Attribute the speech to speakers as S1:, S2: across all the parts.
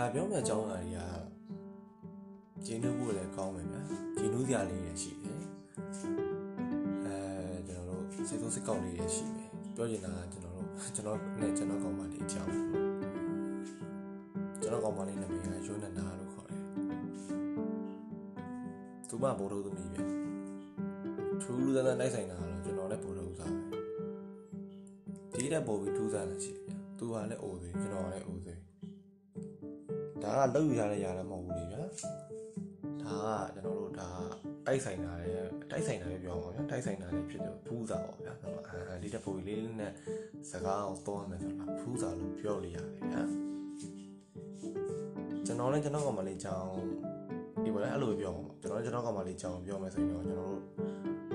S1: ခါပြောမယ့်အကြောင်းအရာတွေကဂျင်းနူးဖို့လည်းကောင်းမယ်ဗျာဂျင်းနူးစရာလေးတွေရှိတယ်အဲကျွန်တော်တို့စိတ်ဆိုးစိတ်ကောက်လေးတွေရှိတယ်ပြောချင်တာကကျွန်တော်တို့ကျွန်တော်နဲ့ကျွန်တော်ကောင်းပါလေးအကြောင်းကျွန်တော်ကောင်းပါလေးနာမည်ကယွန်းနန္ဒာလို့ခေါ်တယ်သူမဘိုးတို့သမီးပဲထူးလူသားသားနိုင်ဆိုင်တာကတော့ကျွန်တော်လည်းဘိုးတို့စားပဲဒီတဲ့ပို့ပြီးထူးစားလည်းရှိဗျာသူကလည်းအိုသေးကျွန်တော်ကလည်းအိုသေး ဒါကလောက်ယူရတဲ့ຢာလည်းမဟုတ်ဘူးလေဗျာဒါကကျွန်တော်တို့ဒါတိုက်ဆိုင်တာလည်းတိုက်ဆိုင်တာလည်းပြောအောင်ဗျာတိုက်ဆိုင်တာလည်းဖြစ်တယ်ဖူးစားပါဗျာအဲဒီတဲ့ပို့လေးလေးနဲ့စကားအောင်တော့မယ်ဆိုတော့ဖူးစားလို့ပြောလို့ရတယ်ဗျာကျွန်တော်လည်းကျွန်တော်ကမှလေးကြောင်းဒီပေါ်လည်းအဲ့လိုပြောမှာကျွန်တော်လည်းကျွန်တော်ကမှလေးကြောင်းပြောမယ်ဆိုရင်တော့ကျွန်တော်တို့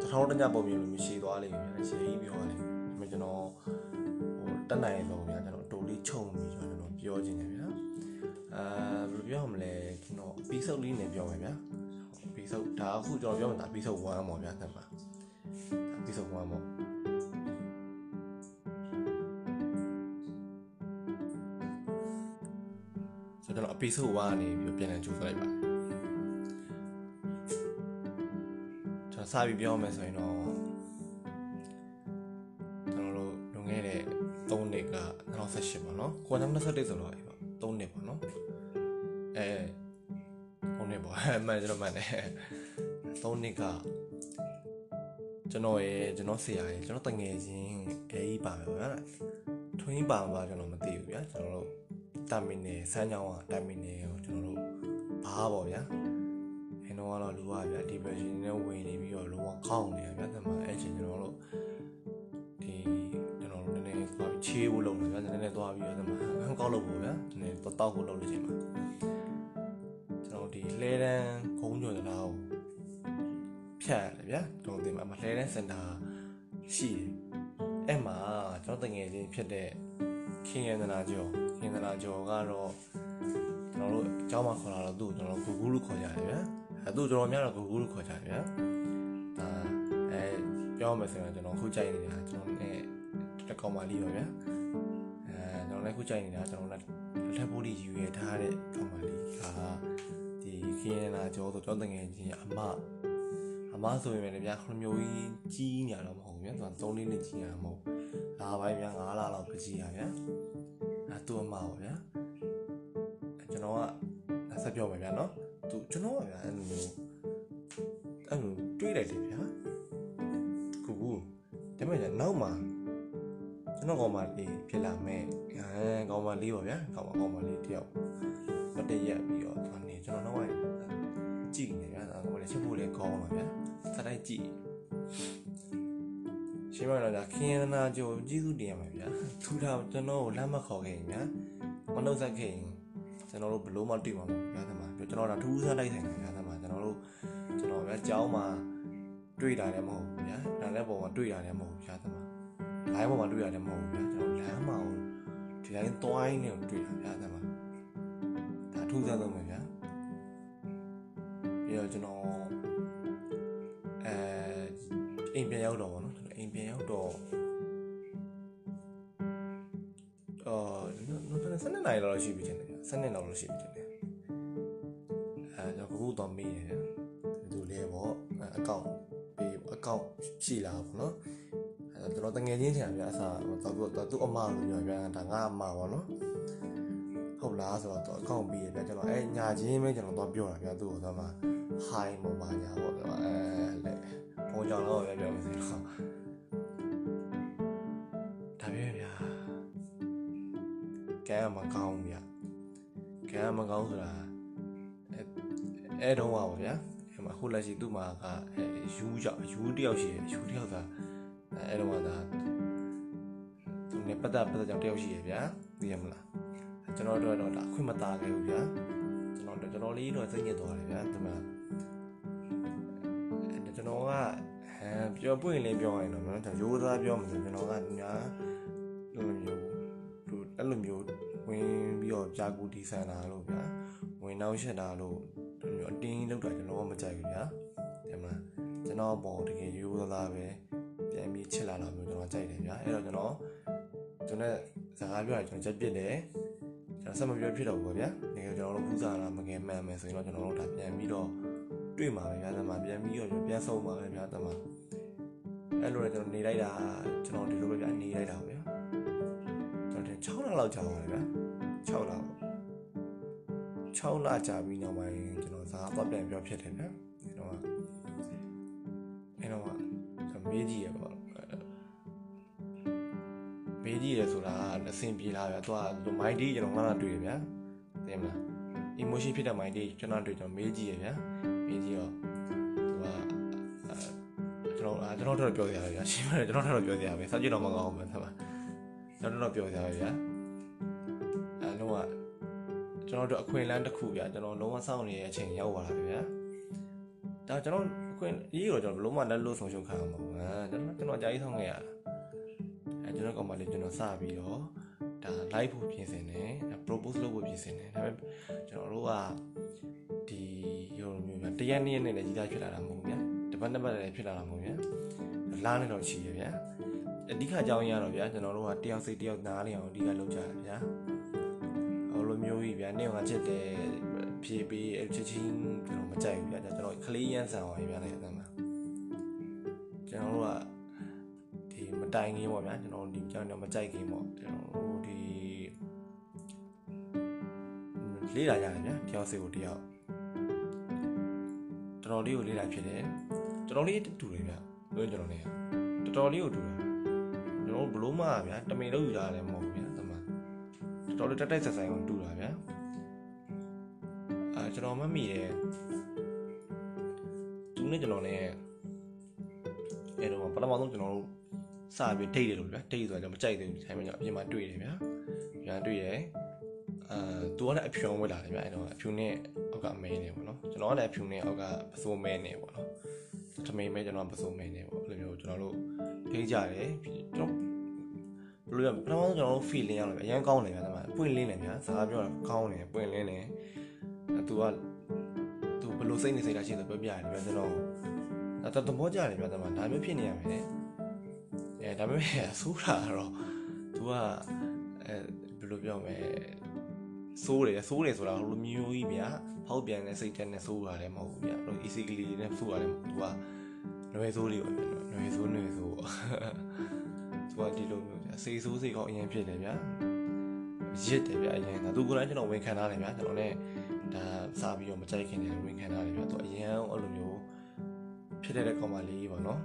S1: တထောင်တညပုံမြင်လို့မရှိသွားလိမ့်မယ်ဗျာရှေးကြီးပြောရလိမ့်မယ်ဒါပေမဲ့ကျွန်တော်ဟိုတက်နိုင်ဆုံးဗျာကျွန်တော်တိုလေးခြုံပြီးကျွန်တော်ပြောချင်တယ်ဗျာ အာဘယ်လိုပြောမလဲကျွန်တော်ပီဆုပ်လေးနဲ့ပြောမယ်ဗျာပီဆုပ်ဒါအခုကျွန်တော်ပြောမှာဒါပီဆုပ်1ပေါ့ဗျာတက်မှာဒါပီဆုပ်1ပေါ့ဆိုတော့ကျွန်တော် episode 1ကနေပြီးပြန်လည်ကြိုးစားလိုက်ပါတယ်ကျွန်တော်စပြီးပြောမယ်ဆိုရင်တော့ကျွန်တော်တို့လွန်ခဲ့တဲ့3နှစ်က2018ပေါ့နော်ကိုယ်2021ဆိုတော့ မှန်ကျွန်တော်မှန်တယ်3နှစ်ကကျွန်တော်ရဲ့ကျွန်တော်ဆရာရဲ့ကျွန်တော်တငယ်ချင်းအဲကြီးပါပဲဗျာထွင်းပါမှာကျွန်တော်မသိဘူးဗျာကျွန်တော်တို့တာမီနယ်စမ်းချောင်းကတာမီနယ်ကိုကျွန်တော်တို့ဘာပေါ့ဗျာအဲတော့ကတော့လူကဗျာ depression နဲ့ဝင်နေပြီးတော့လောကခေါင်းနေဗျာတမအဲ့ချင်းကျွန်တော်တို့ဒီကျွန်တော်တို့နည်းနည်းသွားပြီးချေးဖို့လုပ်နေဗျာနည်းနည်းသွားပြီးတော့တမဟန်ကောက်လုပ်ဖို့ဗျာနည်းနည်းတော့တောက်ဖို့လုပ်လို့ချိန်မှာကျွန် တော်ဒီလဲတန်းခုံးကျော်တလားကိုဖြတ်ရတယ်ဗျာကျွန်တော်ဒီမှာလဲတန်းစင်တာရှိတယ်အဲ့မှာကျွန်တော်တငယ်ချင်းဖြစ်တဲ့ခင်ရန္ဒနာကျော်ခင်ရန္ဒနာကျော်ကတော့ကျွန်တော်တို့အเจ้าမှာခေါ်လာတော့သူ့ကိုကျွန်တော်ဂူဂူလို့ခေါ်ကြတယ်ဗျာအဲသူ့ကျွန်တော်များတော့ဂူဂူလို့ခေါ်ကြတယ်ဗျာဒါအဲပြောမယ်ဆိုရင်ကျွန်တော်ခုကြိုက်နေတာကျွန်တော်နဲ့တစ်ကောင်မလေးပါဗျာအဲကျွန်တော်လည်းခုကြိုက်နေတာကျွန်တော်လည်းလက်ထပ်ဖို့ဒီယူရထားတဲ့ကောင်မလေးက ဒီခင်ရန္ဒနာကျော်ဆိုကျွန်တော်တငယ်ချင်းအမအမဆိုရင်လည်းဗျာခမျိုးကြီးကြီးညာတော့မဟုတ်ဘူးဗျာသူက3လေးနဲ့ကြီးညာမဟုတ်လာပိုင်းဗျာ9လလောက်ပဲကြီးရဗျာအဲသူ့အမပါဗျာကျွန်တော်ကဆက်ပြောမယ်ဗျာနော်သူကျွန်တော်ကဗျာအဲ့လိုမျိုးအဲ့လိုတွေးလိုက်တယ်ဗျာကူကူဒါပေမဲ့နောက်မှာကျွန်တော်ကောင်မလေးဖြစ်လာမဲ့အဲကောင်မလေးပါဗျာကောင်မကောင်မလေးတယောက် မတည့်ရက်ပြီးတော့သူကနေကျွန်တော်တော့ကြည့်နေဗျာကောင်မလေးချစ်ဖို့လည်းကောင်းပါဗျာစတိုက်ကြည့်ရှင်းမတော့ဒါခင်ရနာကြိုကျေးဇူးတင်ရမှာဗျာသူတော့ကျွန်တော်ကိုလမ်းမခေါ်ခဲ့ရင်ဗျာမနှုတ်ဆက်ခဲ့ရင်ကျွန်တော်တို့ဘလို့မှတွေ့မှာမဟုတ်ဗျာသမားကျွန်တော်ဒါထူးဆန်းလိုက်ဆိုင်တယ်ဗျာသမားကျွန်တော်တို့ကျွန်တော်ဗျာကြောင်းမှာတွေ့တာလည်းမဟုတ်ဘူးဗျာဒါလည်းပုံမှာတွေ့တာလည်းမဟုတ်ဘူးဗျာသမားလိုင်းပေါ်မှာတွေ့တာလည်းမဟုတ်ဘူးဗျာကျွန်တော်လမ်းမှာဒီတိုင်းတွိုင်းနေတွေ့တာဗျာသမားဒါ ထူးဆန်းဆုံးပဲဗျာပြီးတော့ကျွန်တော်အဲအိမ်ပြန်ရောက်တော့ဗောနော်အိမ်ပြန်ရောက်တော့အော်နော်နော်စနေနိုင်လောက်ရှိပြီတင်တယ်စနေလောက်လို့ရှိပြီတင်တယ်အဲကျွန်တော်ခုတော့မေးတယ်ဒီလိုလဲဗောအကောင့်ပေးအကောင့်ရှိလားဗောနော်အဲကျွန်တော်တငယ်ချင်းထင်ဗျာအစားတော့သူသူအမလို့ပြောဗျာဒါငါအမဗောနော်ဟုတ် လားဆိုတော့အကောင့်ပေးရဗျာကျွန်တော်အဲညာချင်းပဲကျွန်တော်တော့ပြောတာဗျာသူ့ကိုတော့မှ high မမညာဗောဗျာအဲလေဘုံကြောင့်တော့ပြောမယ်ဆိုတော့ဒါပဲဗျာကဲမကောင်းဗျာကဲမကောင်းဆိုတာအဲအဲတော့ပါဗျာအဲမှာခုလက်ရှိသူ့မှာကအဲယူကြောင့်ယူတယောက်ရှိတယ်ယူတယောက်ကအဲတော့ကဒါသူနဲ့ပတ်သက်ပတ်သက်ကြောင့်တယောက်ရှိရဗျာသိရမလား ကျွန်တော်တို့တော့ဒါအခွင့်မသားခဲ့ဘူးဗျာကျွန်တော်ကျွန်တော်လေးတော့စိတ်ညစ်သွားတယ်ဗျာဒီမှာကျွန်တော်ကအဲပြောပွင့်လေးပြောရရင်တော့နော်ရိုးသားပြောမှဆိုကျွန်တော်ကညာလိုမျိုးသူအဲ့လိုမျိုးဝင်ပြီးတော့ဂျာကူဒီဆန်တာလို့ဗျာဝင်နောက်ရှက်တာလို့ဒီမျိုးအတင်းလောက်တာကျွန်တော်မကြိုက်ဘူးဗျာဒီမှာကျွန်တော်ပေါ်တကယ်ရိုးသားပဲပြန်ပြီးချစ်လာတာမျိုးကျွန်တော်ကြိုက်တယ်ဗျာအဲ့တော့ကျွန်တော်ကျွန်တော်စကားပြောရကျွန်တော်ချက်ပြစ်တယ် ကျွန်တော်ဆက်မပြောဖြစ်တော့ဘူးဗျာတကယ်ကျွန်တော်တို့ဘူးစားတာမကယ်မှန်မယ်ဆိုရင်တော့ကျွန်တော်တို့ဒါပြန်ပြီးတော့တွေ့မှာပဲဗျာသမပြန်ပြီးတော့ပြန်ဆုံးမှာပဲဗျာသမအဲ့လိုလည်းကျွန်တော်နေလိုက်တာကျွန်တော်ဒီလိုပဲဗျာနေလိုက်တာဗျာကျွန်တော်6လလောက်ကြာပါတယ်ဗျာ6လ6လကြာပြီးနောက်ပိုင်းကျွန်တော်စားတော့ပြန်ပြောဖြစ်တယ်ဗျာဒီတော့အဲ့တော့ကျွန်တော်မေးကြည့်ရပါ ည့်ရဆိုတာအဆင်ပြေလာဗျာသူက mind ဒီကျွန်တော်ငါးတွေ့ရဗျာသိမလား emotion ဖြစ်တဲ့ mind ဒီကျွန်တော်တွေ့ကျွန်တော်မေးကြည့်ရဗျာမေးကြည့်တော့သူကကျွန်တော်အာကျွန်တော်တော့ပြောပြရဗျာရှင်းပါတယ်ကျွန်တော်တော့ပြောပြရပဲစာကြည့်တော့မကောင်းဘူးဆမ်းကျွန်တော်တော့ပြောပြရဗျာအဲလုံးဝကျွန်တော်တို့အခွင့်အလမ်းတစ်ခုဗျာကျွန်တော်လုံးဝစောင့်နေတဲ့အချိန်ရောက်သွားတာဗျာဒါကျွန်တော်အခွင့်ရေးတော့ကျွန်တော်လုံးဝလက်လို့ဆုံးရှုံးခံအောင်မဟုတ်ဘူးကျွန်တော်ကျွန်တော်အကြိုက်ဆောင်ခဲ့ရ အဲကျွန်တော်ကောင်မလေးကျွန်တော်စပြီးတော့ဒါ live ဖို့ပြင်ဆင်တယ် propose လုပ်ဖို့ပြင်ဆင်တယ်ဒါပေမဲ့ကျွန်တော်တို့ကဒီရောမျိုးဗျာတရက်နေ့နဲ့လည်းကြီးသားဖြစ်လာတာမဟုတ်ဘူးဗျာတပတ်နှစ်ပတ်လည်းဖြစ်လာတာမဟုတ်ဗျာလားနေတော့ချီရဗျာအဓိကအကြောင်းရတော့ဗျာကျွန်တော်တို့ကတယောက်စိတ်တယောက်နားလည်အောင်အဓိကလုပ်ကြရဗျာဟိုလိုမျိုးကြီးဗျာနေကချစ်တယ်ဖြည့်ပြီးအချစ်ချင်းကျွန်တော်မကြိုက်ဘူးဗျာကျွန်တော်ခလေးရန်ဆန်အောင်ဗျာလည်းအမှန်ကျွန် တိုင်ခင်ပေါ့ဗျာကျွန်တော်ဒီကြောင်တော့မကြိုက်ခင်ပေါ့ကျွန်တော်တို့ဒီလေးလာရတယ်ဗျာတယောက်စိတ်ကိုတယောက်တော်တော်လေးကိုလေးလာဖြစ်တယ်တော်တော်လေးတူတယ်ဗျာလို့ကျွန်တော်လည်းတော်တော်လေးကိုတူတယ်ကျွန်တော်ဘလို့မှဗျာတမင်လို့ယူတာလည်းမဟုတ်ဘူးဗျာတမန်တော်တော်လေးတက်တက်ဆက်ဆိုင်ကိုတူတာဗျာအဲကျွန်တော်မမိတယ်သူနဲ့ကျွန်တော်လည်းအဲတော့ပထမဆုံးကျွန်တော်တို့ စပြီးဒိတ်တယ်လို့ဗျာဒိတ်ဆိုတော့ကျွန်တော်မကြိုက်သေးဘူးဒီတိုင်းမှာအပြင်မှာတွေ့တယ်ဗျာပြန်တွေ့တယ်အာသူကလည်းအဖြူံဝက်လာတယ်ဗျာအဲတော့အဖြူနဲ့အောက်ကမဲနေပေါ့နော်ကျွန်တော်ကလည်းအဖြူနဲ့အောက်ကပစိုးမဲနေပေါ့နော်ထမိန်မဲကျွန်တော်ပစိုးမဲနေပေါ့အဲ့လိုမျိုးကျွန်တော်တို့ထိကြတယ်ကျွန်တော်ဘယ်လိုလဲပထမဆုံးကျွန်တော်တို့ feeling ရလို့အရင်ကောင်းတယ်ဗျာဒါမှပွင့်လင်းတယ်ဗျာစကားပြောတာကောင်းတယ်ပွင့်လင်းတယ်သူကသူဘယ်လိုစိတ်နေစိတ်ထားရှိတယ်ပြောပြရတယ်ဗျာကျွန်တော်အဲ့တော့သဘောကျတယ်ဗျာဒါမှဒါမျိုးဖြစ်နေရမယ် အဲဒါပေမဲ့ဆိုးတာတော့ तू ကအဲဘယ်လိုပြောမလဲစိုးတယ်စိုးတယ်ဆိုတာဟိုလိုမျိုးကြီးဗျာဖောက်ပြန်တဲ့စိတ်ထဲနဲ့စိုးရတယ်မဟုတ်ဘူးဗျာဟို easily နဲ့စိုးရတယ်မဟုတ် तू ကလွယ်စိုးလေးပဲလွယ်စိုးလွယ်စိုး तू ကဒီလိုမျိုးဗျာစိတ်ဆိုးစိတ်ကောင်းအရင်ဖြစ်တယ်ဗျာရစ်တယ်ဗျာအရင်ကသူကိုယ်တိုင်ကျွန်တော်ဝင်ခံထားတယ်ဗျာကျွန်တော်လည်းဒါစားပြီးတော့မကြိုက်ခင်တယ်ဝင်ခံထားတယ်ဗျာသူအရင်အဲ့လိုမျိုးဖြစ်တဲ့ကောင်မလေးပေါ့နော်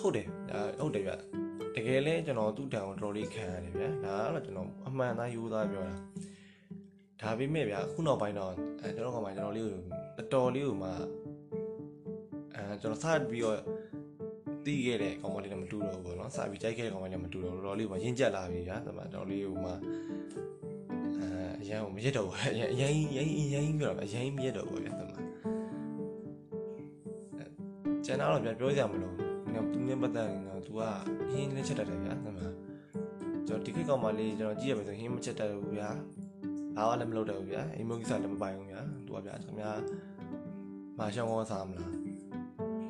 S1: ဟုတ်တယ်ဒါဟုတ်တယ်ဗျတကယ်လဲကျွန်တော်သူ့တန်ကိုတော်တော်လေးခံရတယ်ဗျာဒါကတော့ကျွန်တော်အမှန်သားယူသားပြောတာဒါပေမဲ့ဗျာခုနောက်ပိုင်းတော့အဲကျွန်တော်ကောင်မကျွန်တော်လေးကိုတော်တော်လေးကိုမှအဲကျွန်တော်စပြီးတော့တီးခဲ့တဲ့ကောင်မလေးနဲ့မတူတော့ဘူးပေါ့နော်စပြီးကြိုက်ခဲ့တဲ့ကောင်မလေးနဲ့မတူတော့တော်တော်လေးကရင်းကျက်လာပြီဗျာဒါမှတော်တော်လေးကိုမှအဲအရင်ကမရတော့ဘူးအရင်အရင်အရင်အရင်ပြောတာအရင်မရတော့ဘူးဗျာဒါမှကျန်တော့ဗျာပြောကြမလို့ သူနဲ့ပတ်သက်ရင်တော့ तू ကအရင်လေးချက်တတ်တယ်ဗျာဒါမှကျွန်တော်ဒီခေတ်ကောင်မလေးကျွန်တော်ကြည့်ရမယ်ဆိုရင်ဟင်းမချက်တတ်ဘူးဗျာဘာမှလည်းမလုပ်တတ်ဘူးဗျာအိမ်မုန်းကိစ္စလည်းမပိုင်ဘူးဗျာ तू ကဗျာခင်ဗျာမရှောင်းကောစားမလား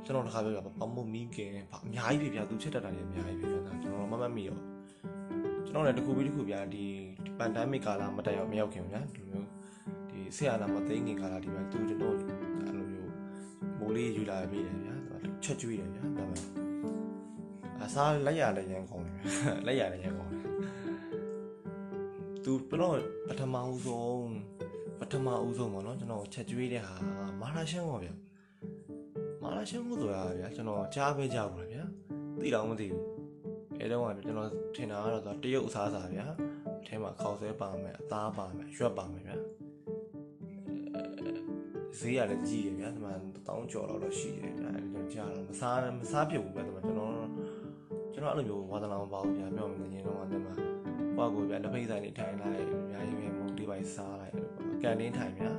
S1: ကျွန်တော်တစ်ခါပြောပြပမုတ်မီးကင်ဘာအများကြီးပြဗျာ तू ချက်တတ်တာလည်းအများကြီးပြဗျာကျွန်တော်မမတ်မိတော့ကျွန်တော်လည်းတစ်ခုပြီးတစ်ခုဗျာဒီပန်ဒမစ်ကာလာမတက်ရောက်မရောက်ခင်ဗျာဒီလိုမျိုးဒီဆရာနာမသိငင်ကာလာဒီမှာ तू ကျွန်တော်အဲ့လိုမျိုးမိုးလေးယူလာပြီးတယ်ဗျာ ချက်ကျွေးတယ်ဗျာဒါမှအစားလက်ရလည်းရန်ကောင်းတယ်လက်ရလည်းရန်ကောင်းတယ်သူတော့ပထမဦးဆုံးပထမဦးဆုံးပေါ့နော်ကျွန်တော်ချက်ကျွေးတဲ့ဟာမာလာရှန်ပေါ့ဗျာမာလာရှန်ကိုဆိုတာဗျာကျွန်တော်ကြားပဲကြားဘူးလားဗျာသိတော့မသိဘူးအဲတော့ကကျွန်တော်ထင်တာကတော့တရုတ်အစားအစာဗျာအထဲမှာခေါက်ဆွဲပါမယ်အသားပါမယ်ရွက်ပါမယ်ဗျာ ဈေးရလည်းကြီးတယ်ဗျာဒီမှာတောင်းကျော်တော့ရှိတယ်ဗျာအဲဒီတော့ကြားတော့မစားမစားဖြစ်ဘူးဗျာဒီမှာကျွန်တော်ကျွန်တော်အဲ့လိုမျိုးဝါသနာမပါဘူးဗျာပြောမှလည်းရင်တော့ဒီမှာဟောကိုဗျာလက်ဖိတ်ဆိုင်နေထိုင်လိုက်အများကြီးပဲမုံဒီပိုင်းစားလိုက်ကန်တင်းထိုင်ဗျာ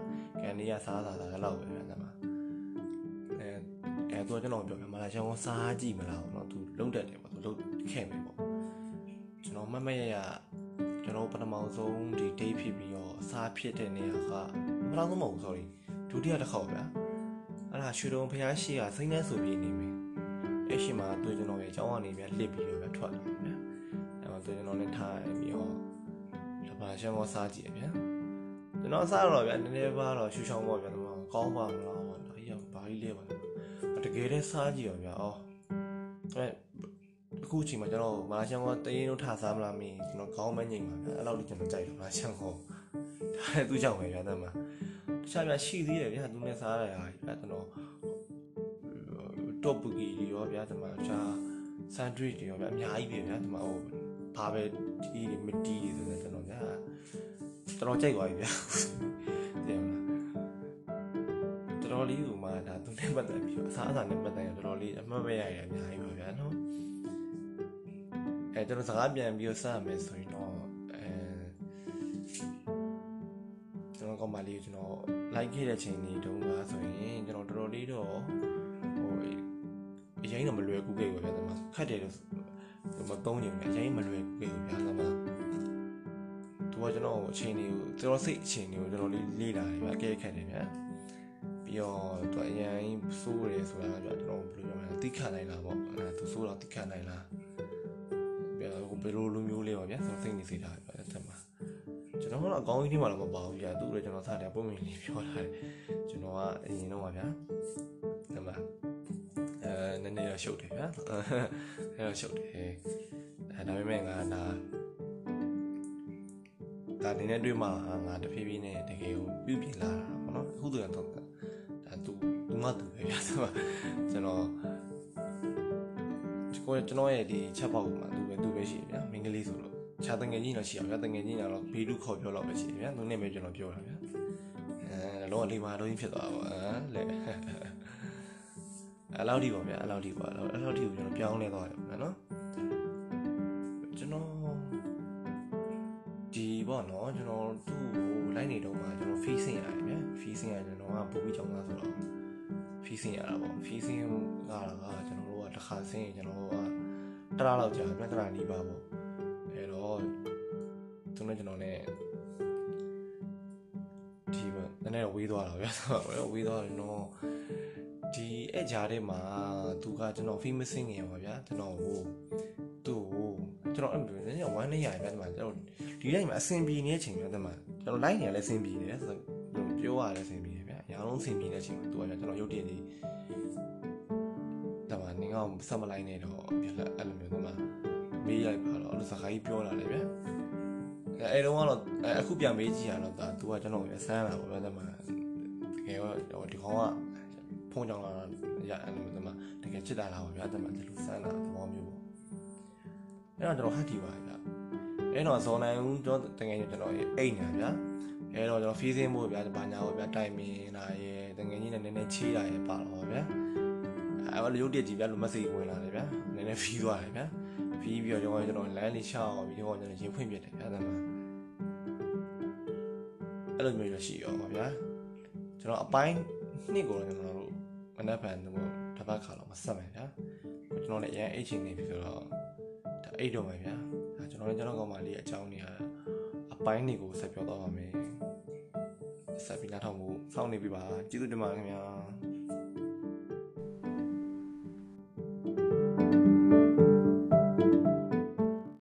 S1: ကန်တင်းကစားစားတာလည်းလောက်ပဲဗျာဒီမှာအဲအဲသူကကျွန်တော်ပြောဗျာမလာရှောင်းစားကြည့်မလားတော့သူလုံးတက်တယ်ပေါ့သူလုံးခဲ့မယ်ပေါ့ကျွန်တော်မမရရကျွန်တော်ပထမဆုံးဒီ date ဖြစ်ပြီးတော့အစားဖြစ်တဲ့နေရာကပထမဆုံးမဟုတ်ဘူး sorry ဒုတိယတစ်ခေါက်ဗျာအဲ့ဒါရွှေတုံဖျားရှိကစိမ့်နှဲဆိုပြီးနေမယ်အဲ့ရှိမှာတွေ့ကျွန်တော်ရဲ့အကြောင်းကနေပြန်လှစ်ပြီးတော့ဗျာထွက်လာဗျာအဲ့မှာတွေ့ကျွန်တော်နဲ့ထားပြီးတော့လမာရှန်ကောစားကြည့်ရဗျာကျွန်တော်စားတော့ဗျာနည်းနည်းပါတော့ရှူချောင်းပေါ့ဗျာဒီမှာကောင်းပါမလားပေါ့နော်အေးရဘာကြီးလဲပါတကယ်တည်းစားကြည့်ရောဗျာအော်အဲအခုချိန်မှာကျွန်တော်မာရှန်ကောတရင်တို့ထားစားမလားမင်းကျွန်တော်ခေါင်းမငိမ့်ပါဗျာအဲ့လောက်ကြီးကျွန်တော်ကြိုက်တယ်မာရှန်ကောဒါလည်းသူ့ကြောင့်ပဲဗျာတဲ့မှာ တခြားဗျာရှိသေးတယ်ဗျာသူနဲ့စားရတာဗျာကျွန်တော်တော့ပူကြီးရောဗျာဒီမှာခြားဆန်ဒရစ်တွေရောဗျာအများကြီးပဲဗျာဒီမှာဟိုဘာပဲတီးတွေမတီးတွေဆိုတော့ကျွန်တော်ဗျာတော်တော်ကြိုက်သွားပြီဗျာတဲ့မလားတော်တော်လေးဟိုမှာဒါသူနဲ့ပတ်သက်ပြီးအစားအစာနဲ့ပတ်သက်ရင်တော်တော်လေးအမှတ်မဲ့ရရအများကြီးပါဗျာနော်အဲကျွန်တော်စကားပြန်ပြီးတော့စရမယ်ဆိုရင်တော့ ကျွန်တော်ကောင်းပါလေးကျွန်တော် like ခဲ့တဲ့ချိန်တွေတုန်းကဆိုရင်ကျွန်တော်တော်တော်လေးတော့ဟိုအရင်တော့မလွယ်ကူခဲ့ဘူးဗျာဒါမှခက်တယ်လို့ဒီမှာသုံးနေတယ်အရင်မလွယ်ကူခဲ့ဘူးဗျာဒါမှသူကကျွန်တော်အချိန်တွေကိုကျွန်တော်စိတ်အချိန်တွေကိုကျွန်တော်လေးလေ့လာတယ်ဗျာအကဲခက်တယ်ဗျာပြီးတော့သူအရင်စိုးတယ်ဆိုတာကကျွန်တော်ဘယ်လိုပြောမလဲတိခတ်နိုင်လားပေါ့အဲသူစိုးတော့တိခတ်နိုင်လားပြီးတော့ဘယ်လိုလိုမျိုးလေးပါဗျာကျွန်တော်စိတ်နေစေတာဗျာဒါမှ ကျွန်တော်ကတော့အကောင်းကြီးထဲမှာတော့မပါဘူးဗျာသူ့လည်းကျွန်တော်စားတယ်ပုံမြင်လေးပြောထားတယ်ကျွန်တော်ကအရင်တော့ပါဗျာဒါမှအဲနည်းနည်းတော့ရှုပ်တယ်ဗျာအဲတော့ရှုပ်တယ်အဲဒါပေမဲ့ငါဒါဒါနေနဲ့တွေ့မှငါတဖြည်းဖြည်းနဲ့တကယ်ကိုပြုပြင်လာတာပေါ့နော်အခုတော့တော့ဒါသူသူမသူပဲဗျာဆိုတော့ကျွန်တော်ကိုကျွန်တော်ရဲ့ဒီချက်ပေါက်မှာသူပဲသူပဲရှိတယ်ဗျာမင်္ဂလိဆိုတော့ ခြာတငယ်ကြီးတော့ရှိအောင်ဗျာတငယ်ကြီးကတော့ဘေးလူခေါ်ပြောတော့ပဲရှိတယ်ဗျာသူနဲ့ပဲကျွန်တော်ပြောတာဗျာအဲလောကလေးမှာတော့ဖြစ်သွားပါဘောအဲလေအဲ့လောက်ဒီပါဗျာအဲ့လောက်ဒီပါအဲ့လောက်ဒီကိုကျွန်တော်ပြောင်းလဲသွားတယ်ဗျာနော်ကျွန်တော်ဒီပေါ့နော်ကျွန်တော်သူ့ကိုလိုက်နေတော့မှကျွန်တော် facing ရတယ်ဗျာ facing ရကျွန်တော်ကပူပြီးကြောင်းသားဆိုတော့ facing ရတာပေါ့ facing ကတော့ကျွန်တော်တို့ကတစ်ခါဆင်းရင်ကျွန်တော်တို့ကတရလောက်ကြာပြတရနီးပါပေါ့ အဲ့တော့သူနဲ့ကျွန်တော်နဲ့ဒီပေါ့နည်းနည်းဝေးသွားတာဗျာဆိုတော့ဝေးသွားတယ်နော်ဒီအဲ့ဂျာထဲမှာသူကကျွန်တော် famous sing ရပါဗျာကျွန်တော်ဟိုသူ့ကိုကျွန်တော်အဲ့လိုနည်းနည်းဝမ်းနေရဗျာဒီမှာကျွန်တော်ဒီတိုင်းမှာအဆင်ပြေနေတဲ့အချိန်ဗျာဒီမှာကျွန်တော် line နေရလဲအဆင်ပြေတယ်ဆိုတော့ပြောရလဲအဆင်ပြေတယ်ဗျာအများလုံးအဆင်ပြေတဲ့အချိန်မှာသူကကျွန်တော်ရုပ်တရက်လေးဒါမှနင်ကောင်ဆက်မလိုက်နေတော့အဲ့လိုမျိုးဒီမှာ မေးလိုက်ပါတော့အဲ့လိုစကားကြီးပြောလာတယ်ဗျာအဲ့တော့ကတော့အခုပြန်မေးကြည့်ရတော့ဒါသူကကျွန်တော်ရဆန်းလာပါဗျာဒါမှတကယ်တော့ဒီကောင်ကဖုန်းကြောင်လာရအဲ့လိုမျိုးဒါမှတကယ်ချစ်တာလားပါဗျာဒါမှဒီလိုဆန်းလာသဘောမျိုးပေါ့အဲ့တော့ကျွန်တော်ဟတ်တီပါဗျာအဲ့တော့ဇော်နိုင်ဦးကျွန်တော်တကယ်ကျွန်တော်အိတ်နေဗျာအဲ့တော့ကျွန်တော်ဖီးစင်းဖို့ဗျာဘာညာဖို့ဗျာတိုင်မင်လာရဲတကယ်ကြီးနဲ့နည်းနည်းချေးလာရဲပါတော့ဗျာအဲ့လိုရုပ်တရက်ကြီးဗျာလိုမက်ဆေ့ဝင်လာတယ်ဗျာနည်းနည်းဖီးသွားတယ်ဗျာ ဖီးပြီးတော့ကျွန်တော်ကျွန်တော်လမ်းလေးရှောက်ပြီးတော့ကျွန်တော်ရင်ဖွင့်ပြတယ်ဗျာဒါမှအဲ့လိုမျိုးရရှိရောပါဗျာကျွန်တော်အပိုင်းနှစ်ကိုတော့ကျွန်တော်တို့မနက်ဖြန်တော့တစ်ပတ်ခါတော့မဆက်မယ်ဗျာကျွန်တော်လည်းအရင်အိတ်ချင်နေပြီဆိုတော့ဒါအိတ်တော့မယ်ဗျာဒါကျွန်တော်လည်းကျွန်တော်ကောင်မလေးအကြောင်းနေရအပိုင်းတွေကိုဆက်ပြောတော့ပါမယ်ဆက်ပြီးနားထောင်ဖို့စောင့်နေပြီပါကျေးဇူးတင်ပါတယ်ခင်ဗျာ